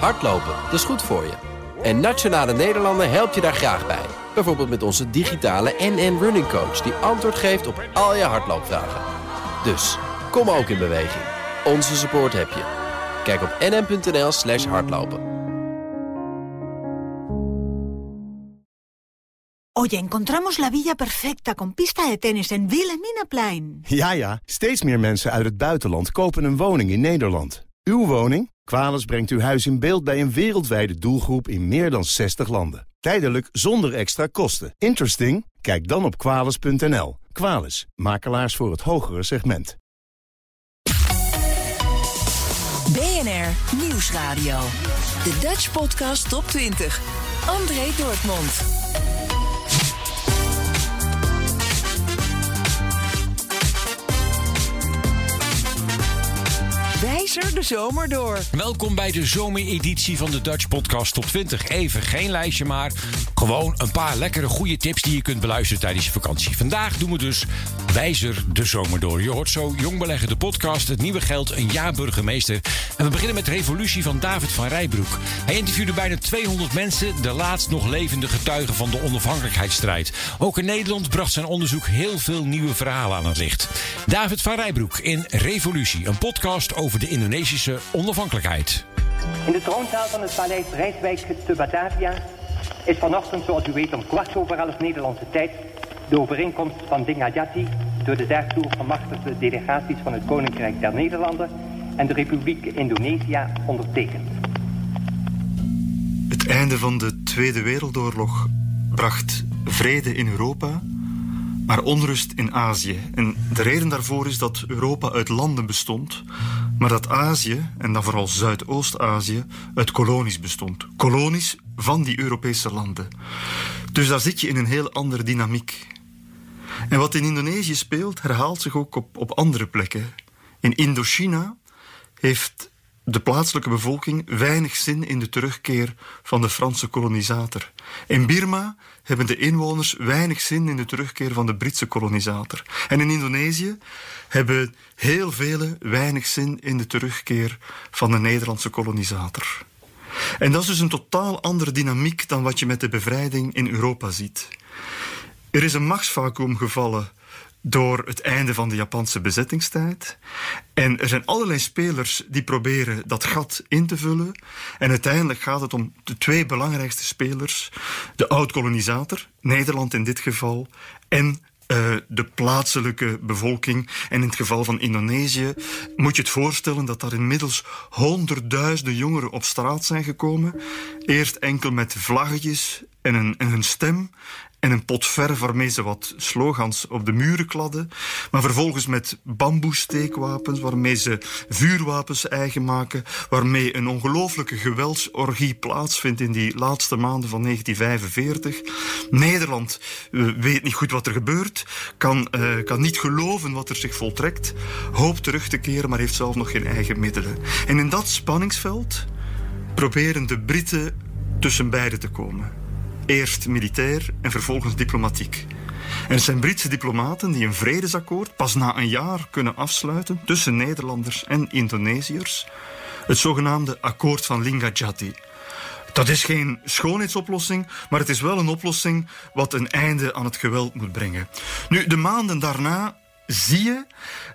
Hardlopen, dat is goed voor je. En Nationale Nederlanden helpt je daar graag bij. Bijvoorbeeld met onze digitale NN Running Coach... die antwoord geeft op al je hardloopvragen. Dus, kom ook in beweging. Onze support heb je. Kijk op nn.nl slash hardlopen. Oye, encontramos la villa perfecta con pista de tenis en Wilhelminaplein. Ja, ja, steeds meer mensen uit het buitenland kopen een woning in Nederland. Uw woning? Quales brengt uw huis in beeld bij een wereldwijde doelgroep in meer dan 60 landen. Tijdelijk zonder extra kosten. Interesting? Kijk dan op quales.nl. Quales, makelaars voor het hogere segment. BNR Nieuwsradio. De Dutch Podcast Top 20. André Dortmund. De zomer door. Welkom bij de zomereditie van de Dutch Podcast Top 20. Even geen lijstje, maar gewoon een paar lekkere goede tips die je kunt beluisteren tijdens je vakantie. Vandaag doen we dus Wijzer de zomer door. Je hoort zo Jong Beleggen de podcast, het nieuwe geld, een jaar burgemeester. En we beginnen met Revolutie van David van Rijbroek. Hij interviewde bijna 200 mensen, de laatst nog levende getuigen van de onafhankelijkheidsstrijd. Ook in Nederland bracht zijn onderzoek heel veel nieuwe verhalen aan het licht. David van Rijbroek in Revolutie, een podcast over de Indonesische onafhankelijkheid. In de troonzaal van het paleis Rijswijk te Batavia is vanochtend, zoals u weet, om kwart over elf Nederlandse tijd de overeenkomst van Dingajati door de daartoe gemachtigde delegaties van het Koninkrijk der Nederlanden en de Republiek Indonesië ondertekend. Het einde van de Tweede Wereldoorlog bracht vrede in Europa, maar onrust in Azië. En de reden daarvoor is dat Europa uit landen bestond, maar dat Azië, en dan vooral Zuidoost-Azië, uit kolonies bestond. Kolonies van die Europese landen. Dus daar zit je in een heel andere dynamiek. En wat in Indonesië speelt, herhaalt zich ook op, op andere plekken. In Indochina heeft de plaatselijke bevolking weinig zin in de terugkeer van de Franse kolonisator. In Birma hebben de inwoners weinig zin in de terugkeer van de Britse kolonisator. En in Indonesië hebben heel velen weinig zin in de terugkeer van de Nederlandse kolonisator. En dat is dus een totaal andere dynamiek dan wat je met de bevrijding in Europa ziet. Er is een machtsvacuum gevallen door het einde van de Japanse bezettingstijd. En er zijn allerlei spelers die proberen dat gat in te vullen. En uiteindelijk gaat het om de twee belangrijkste spelers: de oud-kolonisator, Nederland in dit geval, en uh, de plaatselijke bevolking. En in het geval van Indonesië moet je het voorstellen dat daar inmiddels honderdduizenden jongeren op straat zijn gekomen. Eerst enkel met vlaggetjes en een stem en een pot verf waarmee ze wat slogans op de muren kladden. Maar vervolgens met bamboesteekwapens waarmee ze vuurwapens eigen maken. Waarmee een ongelooflijke geweldsorgie plaatsvindt in die laatste maanden van 1945. Nederland weet niet goed wat er gebeurt. Kan, uh, kan niet geloven wat er zich voltrekt. Hoopt terug te keren, maar heeft zelf nog geen eigen middelen. En in dat spanningsveld proberen de Britten tussen beiden te komen. Eerst militair en vervolgens diplomatiek. En zijn Britse diplomaten die een vredesakkoord pas na een jaar kunnen afsluiten tussen Nederlanders en Indonesiërs. Het zogenaamde akkoord van Linggadjati. Dat is geen schoonheidsoplossing, maar het is wel een oplossing wat een einde aan het geweld moet brengen. Nu, de maanden daarna zie je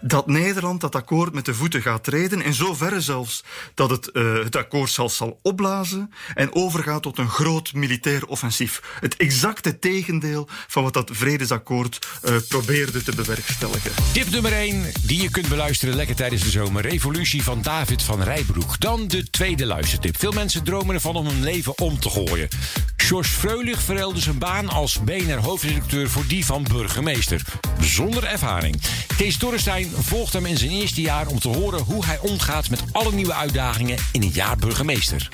dat Nederland dat akkoord met de voeten gaat treden. In zoverre zelfs dat het uh, het akkoord zelfs zal opblazen en overgaat tot een groot militair offensief. Het exacte tegendeel van wat dat vredesakkoord uh, probeerde te bewerkstelligen. Tip nummer 1, die je kunt beluisteren lekker tijdens de zomer. Revolutie van David van Rijbroek. Dan de tweede luistertip. Veel mensen dromen ervan om hun leven om te gooien. George Freulich verruilde zijn baan als BNR hoofdredacteur voor die van burgemeester. Zonder ervaring. Kees Dorrestein volgt hem in zijn eerste jaar om te horen hoe hij omgaat met alle nieuwe uitdagingen in een jaar burgemeester.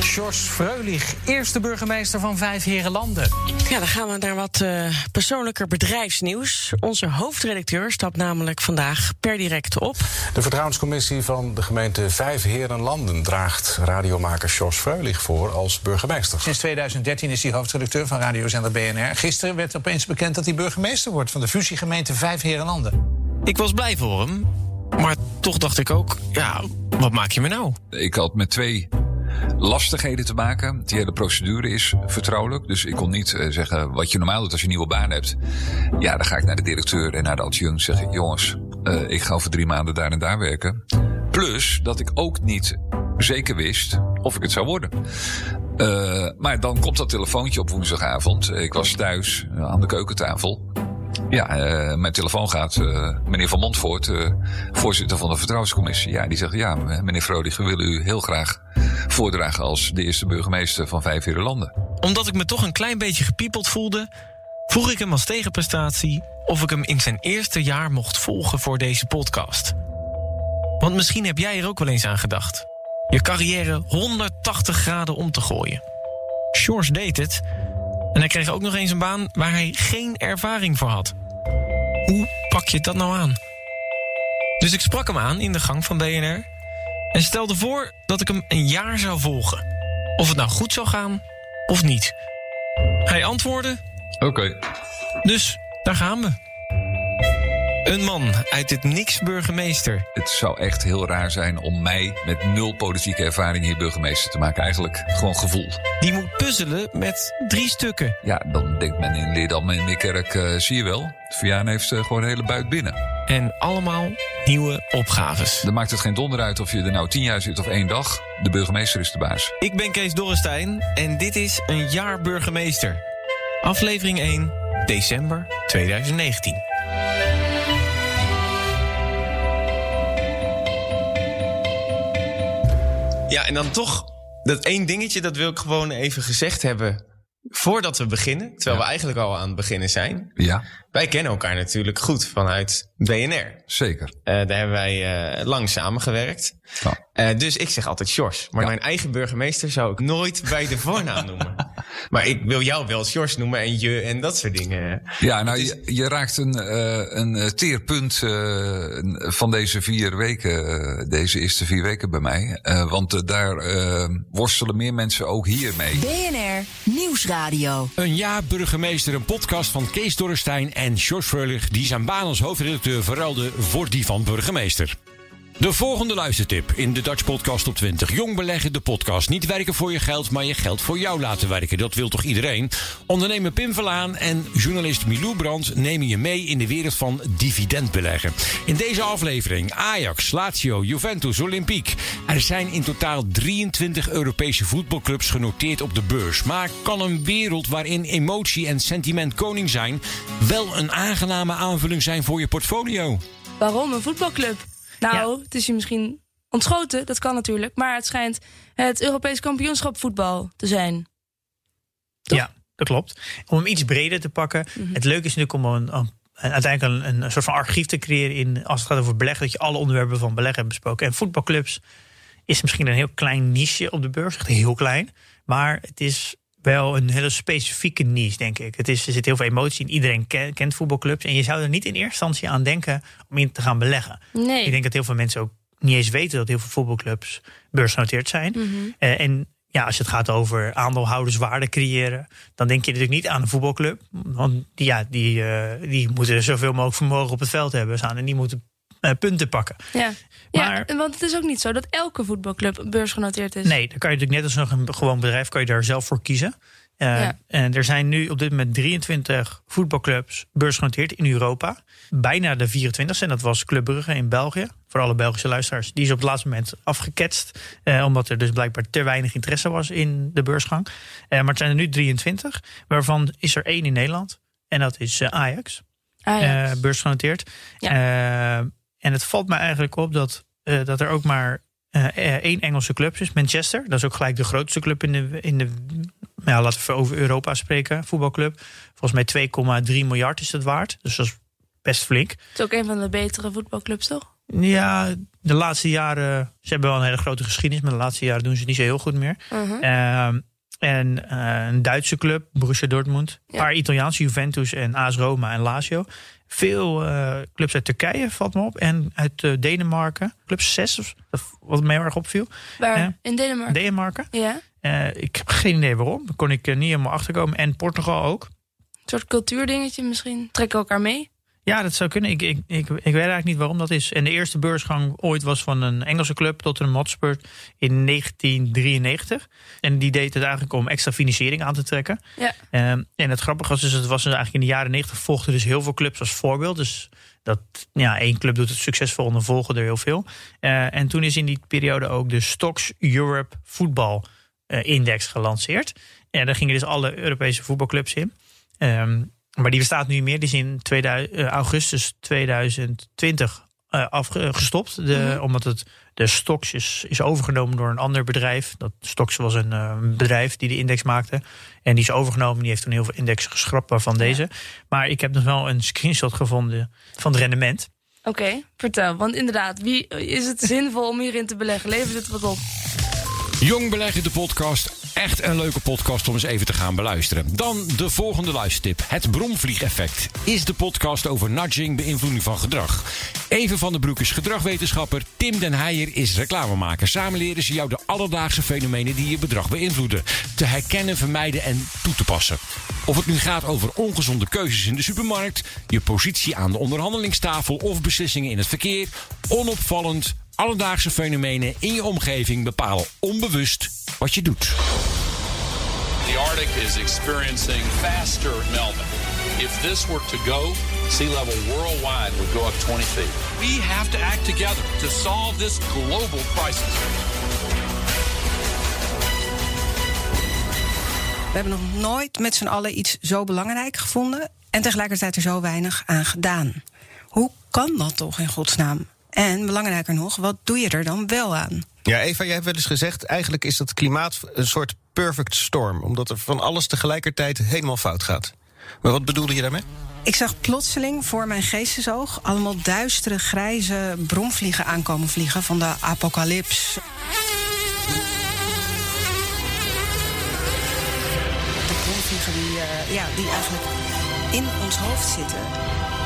George Freulich, eerste burgemeester van Vijf Herenlanden. Ja, dan gaan we naar wat uh, persoonlijker bedrijfsnieuws. Onze hoofdredacteur stapt namelijk vandaag per direct op. De vertrouwenscommissie van de gemeente Vijf Herenlanden draagt radiomaker George Freulich voor als burgemeester. Sinds 2013 is hij hoofdredacteur van radiozender BNR. Gisteren werd opeens bekend dat hij burgemeester wordt van de fusiegemeente Vijf Herenlanden. Ik was blij voor hem, maar toch dacht ik ook, ja, wat maak je me nou? Ik had met twee lastigheden te maken. Die hele procedure is vertrouwelijk. Dus ik kon niet eh, zeggen wat je normaal doet als je een nieuwe baan hebt. Ja, dan ga ik naar de directeur en naar de adjunct zeg ik... jongens, eh, ik ga over drie maanden daar en daar werken. Plus dat ik ook niet zeker wist of ik het zou worden. Uh, maar dan komt dat telefoontje op woensdagavond. Ik was thuis aan de keukentafel. Ja, uh, mijn telefoon gaat. Uh, meneer Van Montvoort, voorzitter van de Vertrouwenscommissie. Ja, die zegt: Ja, meneer Vrodig, we willen u heel graag voordragen als de eerste burgemeester van Vijf landen. Omdat ik me toch een klein beetje gepiepeld voelde, vroeg ik hem als tegenprestatie of ik hem in zijn eerste jaar mocht volgen voor deze podcast. Want misschien heb jij er ook wel eens aan gedacht. Je carrière 180 graden om te gooien. Shores deed het. En hij kreeg ook nog eens een baan waar hij geen ervaring voor had. Hoe pak je dat nou aan? Dus ik sprak hem aan in de gang van BNR en stelde voor dat ik hem een jaar zou volgen. Of het nou goed zou gaan of niet. Hij antwoordde: Oké. Dus daar gaan we. Een man uit het niks burgemeester. Het zou echt heel raar zijn om mij met nul politieke ervaring hier burgemeester te maken. Eigenlijk gewoon gevoel. Die moet puzzelen met drie stukken. Ja, dan denkt men in Leerdam en Mikkerk, uh, zie je wel. Viaan heeft uh, gewoon een hele buit binnen. En allemaal nieuwe opgaves. Dan maakt het geen donder uit of je er nou tien jaar zit of één dag. De burgemeester is de baas. Ik ben Kees Dorrestein en dit is een jaar burgemeester. Aflevering 1, december 2019. Ja, en dan toch dat één dingetje, dat wil ik gewoon even gezegd hebben voordat we beginnen. Terwijl we eigenlijk al aan het beginnen zijn. Ja. Wij kennen elkaar natuurlijk goed vanuit BNR. Zeker. Uh, daar hebben wij uh, lang samengewerkt. Uh, dus ik zeg altijd Sjors. Maar mijn eigen burgemeester zou ik nooit bij de voornaam noemen. maar ik wil jou wel Sjors noemen en je en dat soort dingen. Ja, nou, je, je, raakt een, een teerpunt van deze vier weken, deze eerste vier weken bij mij. want daar worstelen meer mensen ook hier mee. BNR Nieuwsradio. Een jaar burgemeester, een podcast van Kees Dorrestein en George Freulich... die zijn baan als hoofdredacteur verruilde voor die van burgemeester. De volgende luistertip in de Dutch Podcast op 20. Jong beleggen, de podcast. Niet werken voor je geld, maar je geld voor jou laten werken. Dat wil toch iedereen? Ondernemer Pim Verlaan en journalist Milou Brandt nemen je mee in de wereld van dividendbeleggen. In deze aflevering Ajax, Lazio, Juventus, Olympique. Er zijn in totaal 23 Europese voetbalclubs genoteerd op de beurs. Maar kan een wereld waarin emotie en sentiment koning zijn... wel een aangename aanvulling zijn voor je portfolio? Waarom een voetbalclub? Nou, het is je misschien ontschoten, dat kan natuurlijk. Maar het schijnt het Europees kampioenschap voetbal te zijn. Ja, dat klopt. Om hem iets breder te pakken. Mhm. Het leuke is natuurlijk om een, een uiteindelijk een, een, soort van archief te creëren in, als het gaat over beleggen, dat je alle onderwerpen van beleggen hebt besproken. En voetbalclubs is misschien een heel klein niche op de beurs, echt heel klein. Maar het is wel een hele specifieke niche, denk ik. Het is, er zit heel veel emotie in. Iedereen kent voetbalclubs. En je zou er niet in eerste instantie aan denken om in te gaan beleggen. Nee. Ik denk dat heel veel mensen ook niet eens weten dat heel veel voetbalclubs beursgenoteerd zijn. Mhm. Uh, en ja, als het gaat over aandeelhouderswaarde creëren, dan denk je natuurlijk niet aan een voetbalclub. Want die, ja, die, uh, die moeten zoveel mogelijk vermogen op het veld hebben staan. En die moeten uh, punten pakken. Ja. Maar, ja, want het is ook niet zo dat elke voetbalclub beursgenoteerd is. Nee, dan kan je natuurlijk net als een gewoon bedrijf kan je daar zelf voor kiezen. Uh, ja. En er zijn nu op dit moment 23 voetbalclubs beursgenoteerd in Europa. Bijna de 24 en dat was Club Brugge in België. Voor alle Belgische luisteraars. Die is op het laatste moment afgeketst. Uh, omdat er dus blijkbaar te weinig interesse was in de beursgang. Uh, maar het zijn er nu 23. Waarvan is er één in Nederland. En dat is Ajax. Ajax. beursgenoteerd. Ja. En het valt mij eigenlijk op dat, uh, dat er ook maar uh, één Engelse club is, Manchester. Dat is ook gelijk de grootste club in de. In de ja, laten we over Europa spreken, voetbalclub. Volgens mij 2,3 miljard is het waard. Dus dat is best flink. Het is ook een van de betere voetbalclubs, toch? Ja, de laatste jaren. Ze hebben wel een hele grote geschiedenis, maar de laatste jaren doen ze het niet zo heel goed meer. Uh -huh. uh, en uh, een Duitse club, Borussia Dortmund. Een ja. paar Italiaanse, Juventus en AS Roma en Lazio. Veel uh, clubs uit Turkije valt me op. En uit uh, Denemarken. Club 6, wat mij erg opviel. Waar? In Denemarken? Denemarken. Ja. ik heb geen idee waarom. Daar kon ik niet helemaal achterkomen. En Portugal ook. Een soort cultuurdingetje misschien. Trekken elkaar mee? Ja, dat zou kunnen. Ik, ik, ik, ik weet eigenlijk niet waarom dat is. En de eerste beursgang ooit was van een Engelse club, Tottenham Hotspur, in 1993. En die deed het eigenlijk om extra financiering aan te trekken. Ja. Ehm, en het grappige was, dus, het was dus eigenlijk in de jaren 90 volgden dus heel veel clubs als voorbeeld. Dus dat ja, één club doet het succesvol en dan volgen er heel veel. Eh, en toen is in die periode ook de Stocks Europe Voetbal eh, Index gelanceerd. En daar gingen dus alle Europese voetbalclubs in. Ehm, maar die bestaat nu niet meer. Die is in 2000, eh, augustus 2020 uh, afgestopt. De, Mhm. Omdat het, de Stox is, is overgenomen door een ander bedrijf. Dat Stox was een eh, bedrijf die de index maakte. En die is overgenomen. Die heeft toen heel veel indexen geschrapt waarvan deze. Maar ik heb nog wel een screenshot gevonden van het rendement. Oké, vertel. Want inderdaad, wie is het zinvol om hierin te beleggen? Levert het wat op? Jong Beleggen, de podcast. Echt een leuke podcast om eens even te gaan beluisteren. Dan de volgende luistertip. Het bromvliegeffect is de podcast over nudging, beïnvloeding van gedrag. Even van den Broek is gedragwetenschapper. Tim den Heijer is reclamemaker. Samen leren ze jou de alledaagse fenomenen die je bedrag beïnvloeden. Te herkennen, vermijden en toe te passen. Of het nu gaat over ongezonde keuzes in de supermarkt, je positie aan de onderhandelingstafel of beslissingen in het verkeer. Onopvallend, alledaagse fenomenen in je omgeving bepalen onbewust wat je doet. The Arctic is experiencing faster melting. If this were to go, sea level worldwide would go up 20 feet. We have to act together to solve this global crisis. We hebben nog nooit met z'n allen iets zo belangrijk gevonden en tegelijkertijd er zo weinig aan gedaan. Hoe kan dat toch in godsnaam? En belangrijker nog, wat doe je er dan wel aan? Ja, Eva, jij hebt wel eens gezegd... eigenlijk is dat klimaat een soort perfect storm... omdat er van alles tegelijkertijd helemaal fout gaat. Maar wat bedoelde je daarmee? Ik zag plotseling voor mijn geestesoog allemaal duistere, grijze bromvliegen aankomen vliegen van de apocalyps. De bromvliegen die, eh, ja, die eigenlijk in ons hoofd zitten.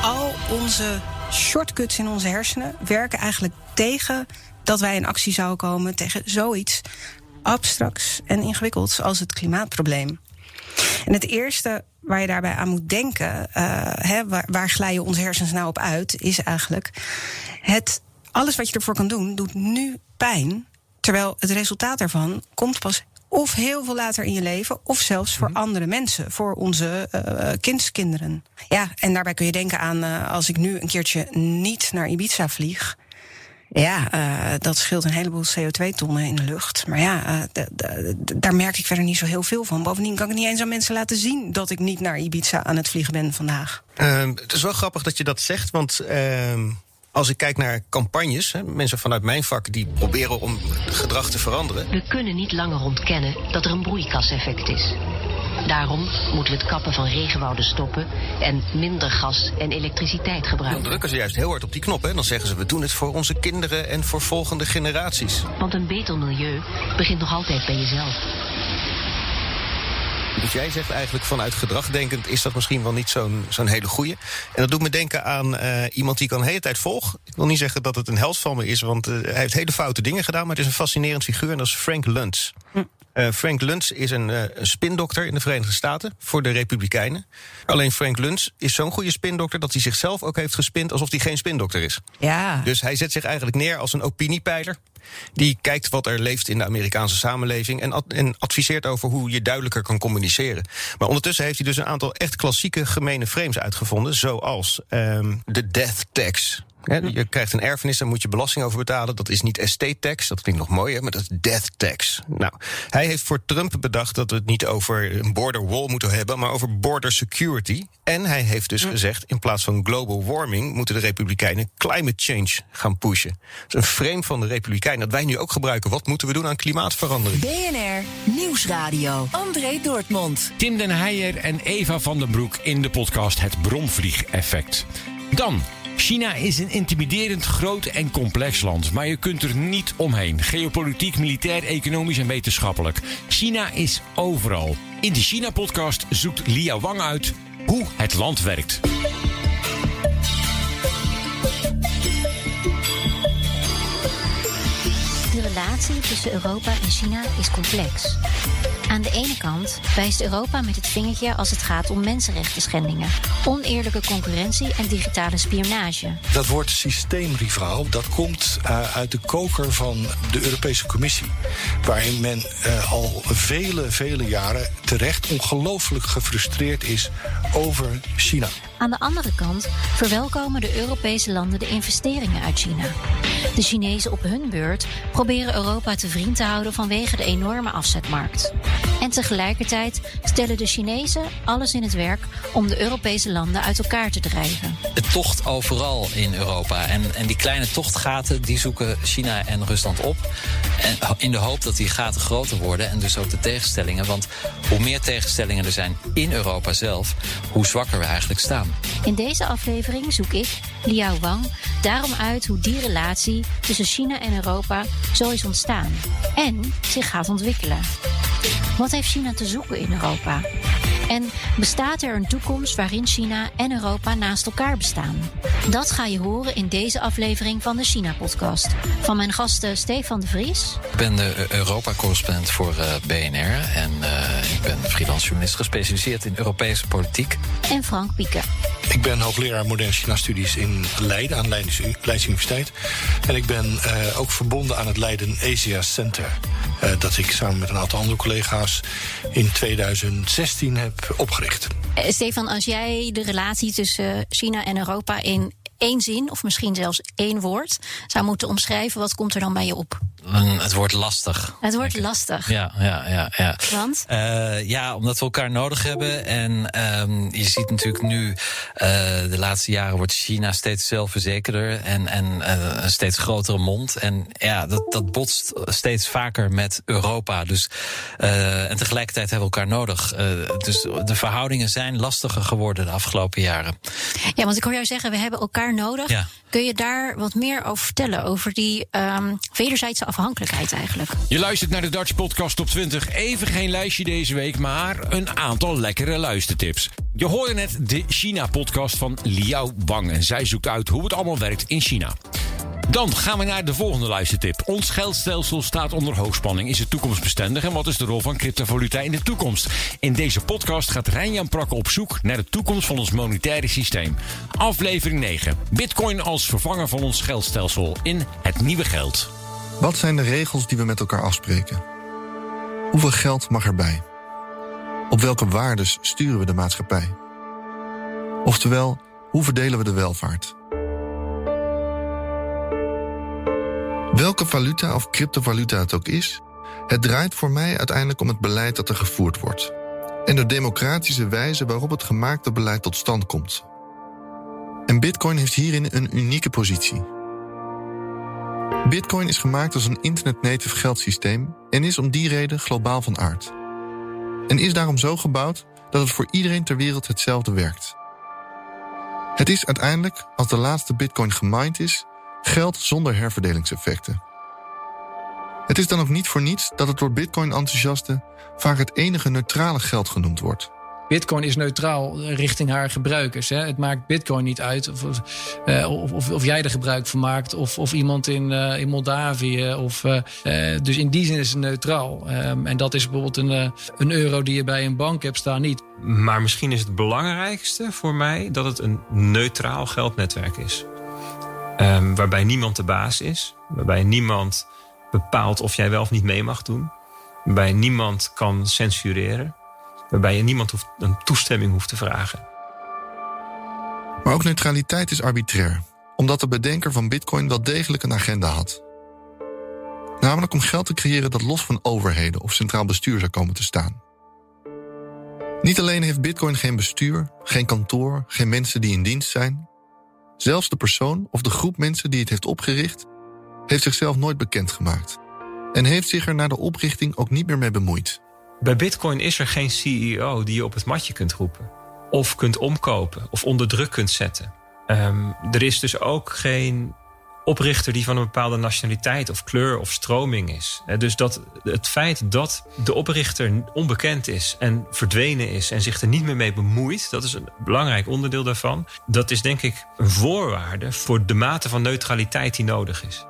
Al onze shortcuts in onze hersenen werken eigenlijk tegen dat wij in actie zouden komen tegen zoiets abstracts en ingewikkelds als het klimaatprobleem. En het eerste waar je daarbij aan moet denken, eh, waar, waar glijden onze hersens nou op uit, is eigenlijk het alles wat je ervoor kan doen, doet nu pijn, terwijl het resultaat daarvan komt pas of heel veel later in je leven, of zelfs voor andere mensen, voor onze eh, kindskinderen. Ja, en daarbij kun je denken aan eh, als ik nu een keertje niet naar Ibiza vlieg. Ja, eh, dat scheelt een heleboel CO2-tonnen in de lucht. Maar ja, eh, daar merk ik verder niet zo heel veel van. Bovendien kan ik niet eens aan mensen laten zien dat ik niet naar Ibiza aan het vliegen ben vandaag. Ehm, het is wel grappig dat je dat zegt, want ehm, als ik kijk naar campagnes, hè, mensen vanuit mijn vak die proberen om gedrag te veranderen. We kunnen niet langer ontkennen dat er een broeikaseffect is. Daarom moeten we het kappen van regenwouden stoppen en minder gas en elektriciteit Dan gebruiken. drukken ze juist heel hard op die knop. Hè. Dan zeggen ze, we doen het voor onze kinderen en voor volgende generaties. Want een beter milieu begint nog altijd bij jezelf. Dus jij zegt eigenlijk vanuit gedragdenkend is dat misschien wel niet zo'n zo'n hele goeie. En dat doet me denken aan eh, iemand die ik al een hele tijd volg. Ik wil niet zeggen dat het een held van me is, want eh, hij heeft hele foute dingen gedaan. Maar het is een fascinerend figuur en dat is Frank Luntz. Eh, Frank Luntz is een, eh, een spindokter in de Verenigde Staten voor de Republikeinen. Alleen Frank Luntz is zo'n goede spindokter dat hij zichzelf ook heeft gespind alsof hij geen spindokter is. Ja. Dus hij zet zich eigenlijk neer als een opiniepeiler. Die kijkt wat er leeft in de Amerikaanse samenleving. En, ad- en adviseert over hoe je duidelijker kan communiceren. Maar ondertussen heeft hij dus een aantal echt klassieke gemene frames uitgevonden. Zoals ehm, de death tax. Je krijgt een erfenis, daar moet je belasting over betalen. Dat is niet estate tax, dat klinkt nog mooier, maar dat is death tax. Nou, hij heeft voor Trump bedacht dat we het niet over een border wall moeten hebben, maar over border security. En hij heeft dus gezegd, in plaats van global warming moeten de Republikeinen climate change gaan pushen. Dat is een frame van de Republikeinen dat wij nu ook gebruiken. Wat moeten we doen aan klimaatverandering? BNR Nieuwsradio. André Dortmund. Tim den Heijer en Eva van den Broek in de podcast Het Bromvliegeffect. Dan. China is een intimiderend groot en complex land, maar je kunt er niet omheen. Geopolitiek, militair, economisch en wetenschappelijk. China is overal. In de China-podcast zoekt Lia Wang uit hoe het land werkt. De relatie tussen Europa en China is complex. Aan de ene kant wijst Europa met het vingertje als het gaat om mensenrechten schendingen, oneerlijke concurrentie en digitale spionage. Dat woord systeemrivaal, dat komt uh, uit de koker van de Europese Commissie. Waarin men uh, al vele, vele jaren terecht ongelooflijk gefrustreerd is over China. Aan de andere kant verwelkomen de Europese landen de investeringen uit China. De Chinezen op hun beurt proberen Europa te vriend te houden vanwege de enorme afzetmarkt. En tegelijkertijd stellen de Chinezen alles in het werk om de Europese landen uit elkaar te drijven. Het tocht overal in Europa. En, en die kleine tochtgaten die zoeken China en Rusland op. En in de hoop dat die gaten groter worden en dus ook de tegenstellingen. Want hoe meer tegenstellingen er zijn in Europa zelf, hoe zwakker we eigenlijk staan. In deze aflevering zoek ik, Liao Wang, daarom uit hoe die relatie tussen China en Europa zo is ontstaan en zich gaat ontwikkelen. Wat heeft China te zoeken in Europa? En bestaat er een toekomst waarin China en Europa naast elkaar bestaan? Dat ga je horen in deze aflevering van de China-podcast. Van mijn gasten Stefan de Vries. Ik ben de Europa-correspondent voor uh, BNR. En uh, ik ben freelance journalist gespecialiseerd in Europese politiek. En Frank Pieke. Ik ben hoogleraar moderne China-studies in Leiden, aan Leidens, Universiteit. En ik ben uh, ook verbonden aan het Leiden Asia Center. dat ik samen met een aantal andere collega's in 2016 heb opgericht. Stefan, als jij de relatie tussen China en Europa in één zin, of misschien zelfs één woord, zou moeten omschrijven, wat komt er dan bij je op? Het wordt lastig. Het wordt lastig. Ja, ja, ja. ja. Want? Uh, ja, omdat we elkaar nodig hebben. En um, je ziet natuurlijk nu, uh, de laatste jaren wordt China steeds zelfverzekerder en, en uh, een steeds grotere mond. En ja, dat, dat botst steeds vaker met Europa. Dus, en tegelijkertijd hebben we elkaar nodig. dus de verhoudingen zijn lastiger geworden de afgelopen jaren. Ja, want ik hoor jou zeggen, we hebben elkaar nodig. Ja. Kun je daar wat meer over vertellen? Over die um, wederzijdse afhankelijkheid eigenlijk. Je luistert naar de Dutch Podcast Top 20. Even geen lijstje deze week, maar een aantal lekkere luistertips. Je hoorde net de China-podcast van Liao Wang. En zij zoekt uit hoe het allemaal werkt in China. Dan gaan we naar de volgende luistertip. Ons geldstelsel staat onder hoogspanning. Is het toekomstbestendig en wat is de rol van cryptovaluta in de toekomst? In deze podcast gaat Rijnjan Prakke op zoek naar de toekomst van ons monetaire systeem. Aflevering 9. Bitcoin als vervanger van ons geldstelsel in het nieuwe geld. Wat zijn de regels die we met elkaar afspreken? Hoeveel geld mag erbij? Op welke waardes sturen we de maatschappij? Oftewel, hoe verdelen we de welvaart? Welke valuta of cryptovaluta het ook is, het draait voor mij uiteindelijk om het beleid dat er gevoerd wordt. En de democratische wijze waarop het gemaakte beleid tot stand komt. En Bitcoin heeft hierin een unieke positie. Bitcoin is gemaakt als een internet-native geldsysteem en is om die reden globaal van aard. En is daarom zo gebouwd dat het voor iedereen ter wereld hetzelfde werkt. Het is uiteindelijk, als de laatste Bitcoin gemined is, geld zonder herverdelingseffecten. Het is dan ook niet voor niets dat het door Bitcoin-enthousiasten vaak het enige neutrale geld genoemd wordt. Bitcoin is neutraal richting haar gebruikers. Hè. Het maakt Bitcoin niet uit of, of, of, of, jij er gebruik van maakt, of, of iemand in, uh, in Moldavië. Of, uh, dus in die zin is het neutraal. Um, en dat is bijvoorbeeld een, een euro die je bij een bank hebt staan niet. Maar misschien is het belangrijkste voor mij dat het een neutraal geldnetwerk is. Um, waarbij niemand de baas is, waarbij niemand bepaalt of jij wel of niet mee mag doen, waarbij niemand kan censureren waarbij je niemand hoeft, een toestemming hoeft te vragen. Maar ook neutraliteit is arbitrair, omdat de bedenker van Bitcoin wel degelijk een agenda had. Namelijk om geld te creëren dat los van overheden of centraal bestuur zou komen te staan. Niet alleen heeft Bitcoin geen bestuur, geen kantoor, geen mensen die in dienst zijn. Zelfs de persoon of de groep mensen die het heeft opgericht, heeft zichzelf nooit bekendgemaakt. En heeft zich er na de oprichting ook niet meer mee bemoeid. Bij Bitcoin is er geen CEO die je op het matje kunt roepen. Of kunt omkopen of onder druk kunt zetten. Um, er is dus ook geen oprichter die van een bepaalde nationaliteit of kleur of stroming is. Dus dat het feit dat de oprichter onbekend is en verdwenen is en zich er niet meer mee bemoeit, dat is een belangrijk onderdeel daarvan. Dat is denk ik een voorwaarde voor de mate van neutraliteit die nodig is.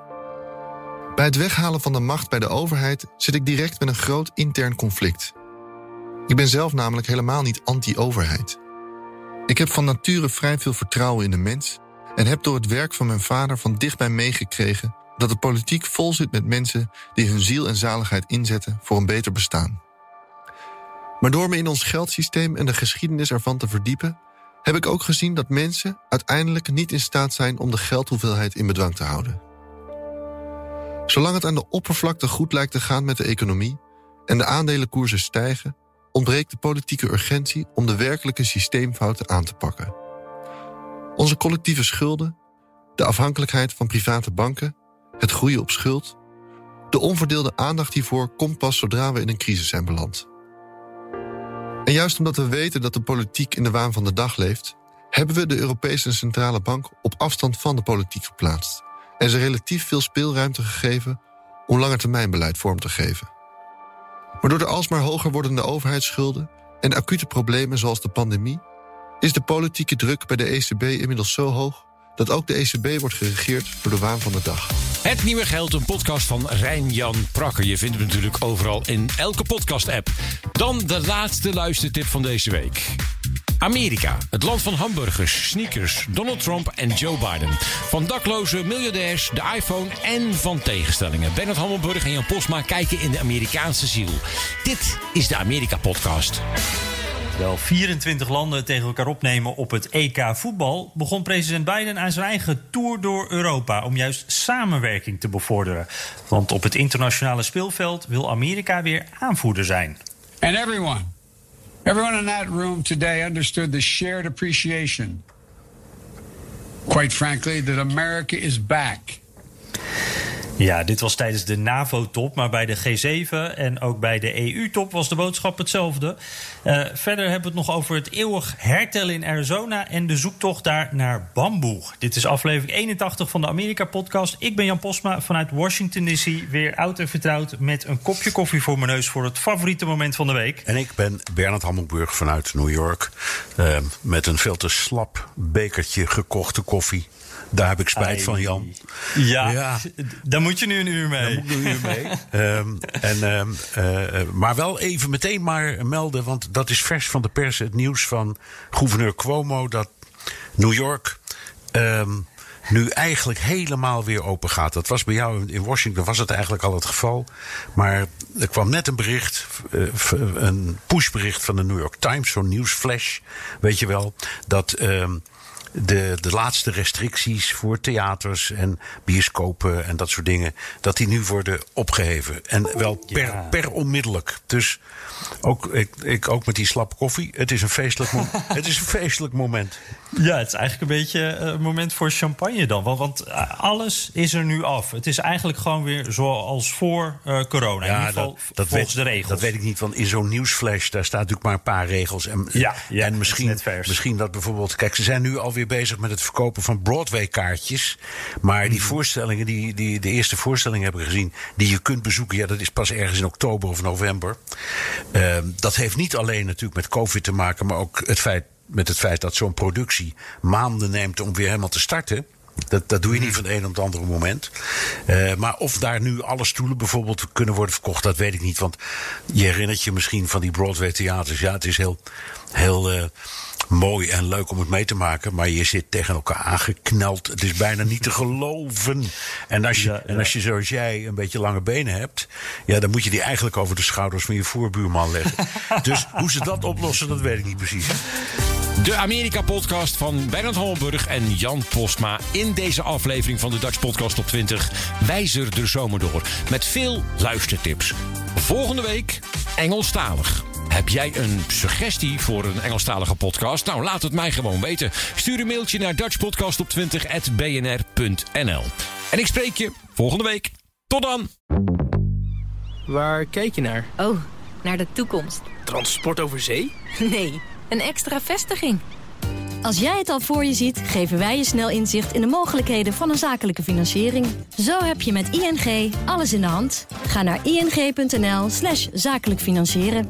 Bij het weghalen van de macht bij de overheid zit ik direct met een groot intern conflict. Ik ben zelf namelijk helemaal niet anti-overheid. Ik heb van nature vrij veel vertrouwen in de mens en heb door het werk van mijn vader van dichtbij meegekregen dat de politiek vol zit met mensen die hun ziel en zaligheid inzetten voor een beter bestaan. Maar door me in ons geldsysteem en de geschiedenis ervan te verdiepen, heb ik ook gezien dat mensen uiteindelijk niet in staat zijn om de geldhoeveelheid in bedwang te houden. Zolang het aan de oppervlakte goed lijkt te gaan met de economie en de aandelenkoersen stijgen, ontbreekt de politieke urgentie om de werkelijke systeemfouten aan te pakken. Onze collectieve schulden, de afhankelijkheid van private banken, het groeien op schuld, de onverdeelde aandacht hiervoor komt pas zodra we in een crisis zijn beland. En juist omdat we weten dat de politiek in de waan van de dag leeft, hebben we de Europese Centrale Bank op afstand van de politiek geplaatst en ze relatief veel speelruimte gegeven om langetermijnbeleid vorm te geven. Maar door de alsmaar hoger wordende overheidsschulden en acute problemen zoals de pandemie, is de politieke druk bij de ECB inmiddels zo hoog dat ook de ECB wordt geregeerd door de waan van de dag. Het Nieuwe Geld, een podcast van Rijn-Jan Prakker. Je vindt hem natuurlijk overal in elke podcast-app. Dan de laatste luistertip van deze week. Amerika, het land van hamburgers, sneakers, Donald Trump en Joe Biden. Van dakloze miljardairs, de iPhone en van tegenstellingen. Bernard Hammelburg en Jan Posma kijken in de Amerikaanse ziel. Dit is de Amerika-podcast. Terwijl 24 landen tegen elkaar opnemen op het EK voetbal, begon president Biden aan zijn eigen tour door Europa om juist samenwerking te bevorderen. Want op het internationale speelveld wil Amerika weer aanvoerder zijn. And everyone, everyone in that room today understood the shared appreciation. Quite frankly, that America is back. Ja, dit was tijdens de NAVO-top, maar bij de G7 en ook bij de EU-top was de boodschap hetzelfde. Uh, verder hebben we het nog over het eeuwig hertellen in Arizona en de zoektocht daar naar bamboe. Dit is aflevering 81 van de Amerika-podcast. Ik ben Jan Posma vanuit Washington DC, weer oud en vertrouwd met een kopje koffie voor mijn neus voor het favoriete moment van de week. En ik ben Bernard Hammelburg vanuit New York uh, met een veel te slap bekertje gekochte koffie. Daar heb ik spijt van, Jan. Ja, ja, daar moet je nu een uur mee. Daar moet een uur mee. um, en, um, uh, maar wel even meteen maar melden, want dat is vers van de pers. Het nieuws van gouverneur Cuomo dat New York... Um, nu eigenlijk helemaal weer open gaat. Dat was bij jou in Washington was het eigenlijk al het geval. Maar er kwam net een bericht, een pushbericht van de New York Times, zo'n nieuwsflash, weet je wel, dat de, de laatste restricties voor theaters en bioscopen en dat soort dingen, dat die nu worden opgeheven. En wel per, ja. per onmiddellijk. Dus ook, ik, ik, ook met die slap koffie. Het is een feestelijk, het is een feestelijk moment. Ja, het is eigenlijk een beetje een moment voor champagne dan. Want, want alles is er nu af. Het is eigenlijk gewoon weer zoals voor uh, corona. Ja, in ieder geval dat, dat volgens weet, de regels. Dat weet ik niet, want in zo'n nieuwsflash... daar staat natuurlijk maar een paar regels. En, ja, ja, en misschien, misschien dat bijvoorbeeld... Kijk, ze zijn nu alweer bezig met het verkopen van Broadway-kaartjes. Maar die voorstellingen, die, die de eerste voorstellingen hebben gezien... die je kunt bezoeken, ja, dat is pas ergens in oktober of november. Uh, dat heeft niet alleen natuurlijk met COVID te maken... maar ook het feit met het feit dat zo'n productie maanden neemt om weer helemaal te starten. Dat, dat doe je niet van het een op het andere moment. Uh, maar of daar nu alle stoelen bijvoorbeeld kunnen worden verkocht, dat weet ik niet. Want je herinnert je misschien van die Broadway theaters. Ja, het is heel, heel uh, mooi en leuk om het mee te maken. Maar je zit tegen elkaar aangekneld. Het is bijna niet te geloven. En als je, ja, ja. En als je zoals jij een beetje lange benen hebt. Ja, dan moet je die eigenlijk over de schouders van je voorbuurman leggen. dus hoe ze dat oplossen, dat weet ik niet precies. De Amerika-podcast van Bernard Holmburg en Jan Postma. In deze aflevering van de Dutch Podcast op 20 wijzer de zomer door. Met veel luistertips. Volgende week Engelstalig. Heb jij een suggestie voor een Engelstalige podcast? Nou, laat het mij gewoon weten. Stuur een mailtje naar dutchpodcastop20.bnr.nl En ik spreek je volgende week. Tot dan! Waar kijk je naar? Oh, naar de toekomst. Transport over zee? Nee, een extra vestiging. Als jij het al voor je ziet, geven wij je snel inzicht in de mogelijkheden van een zakelijke financiering. Zo heb je met ING alles in de hand. Ga naar ing.nl slash zakelijk financieren.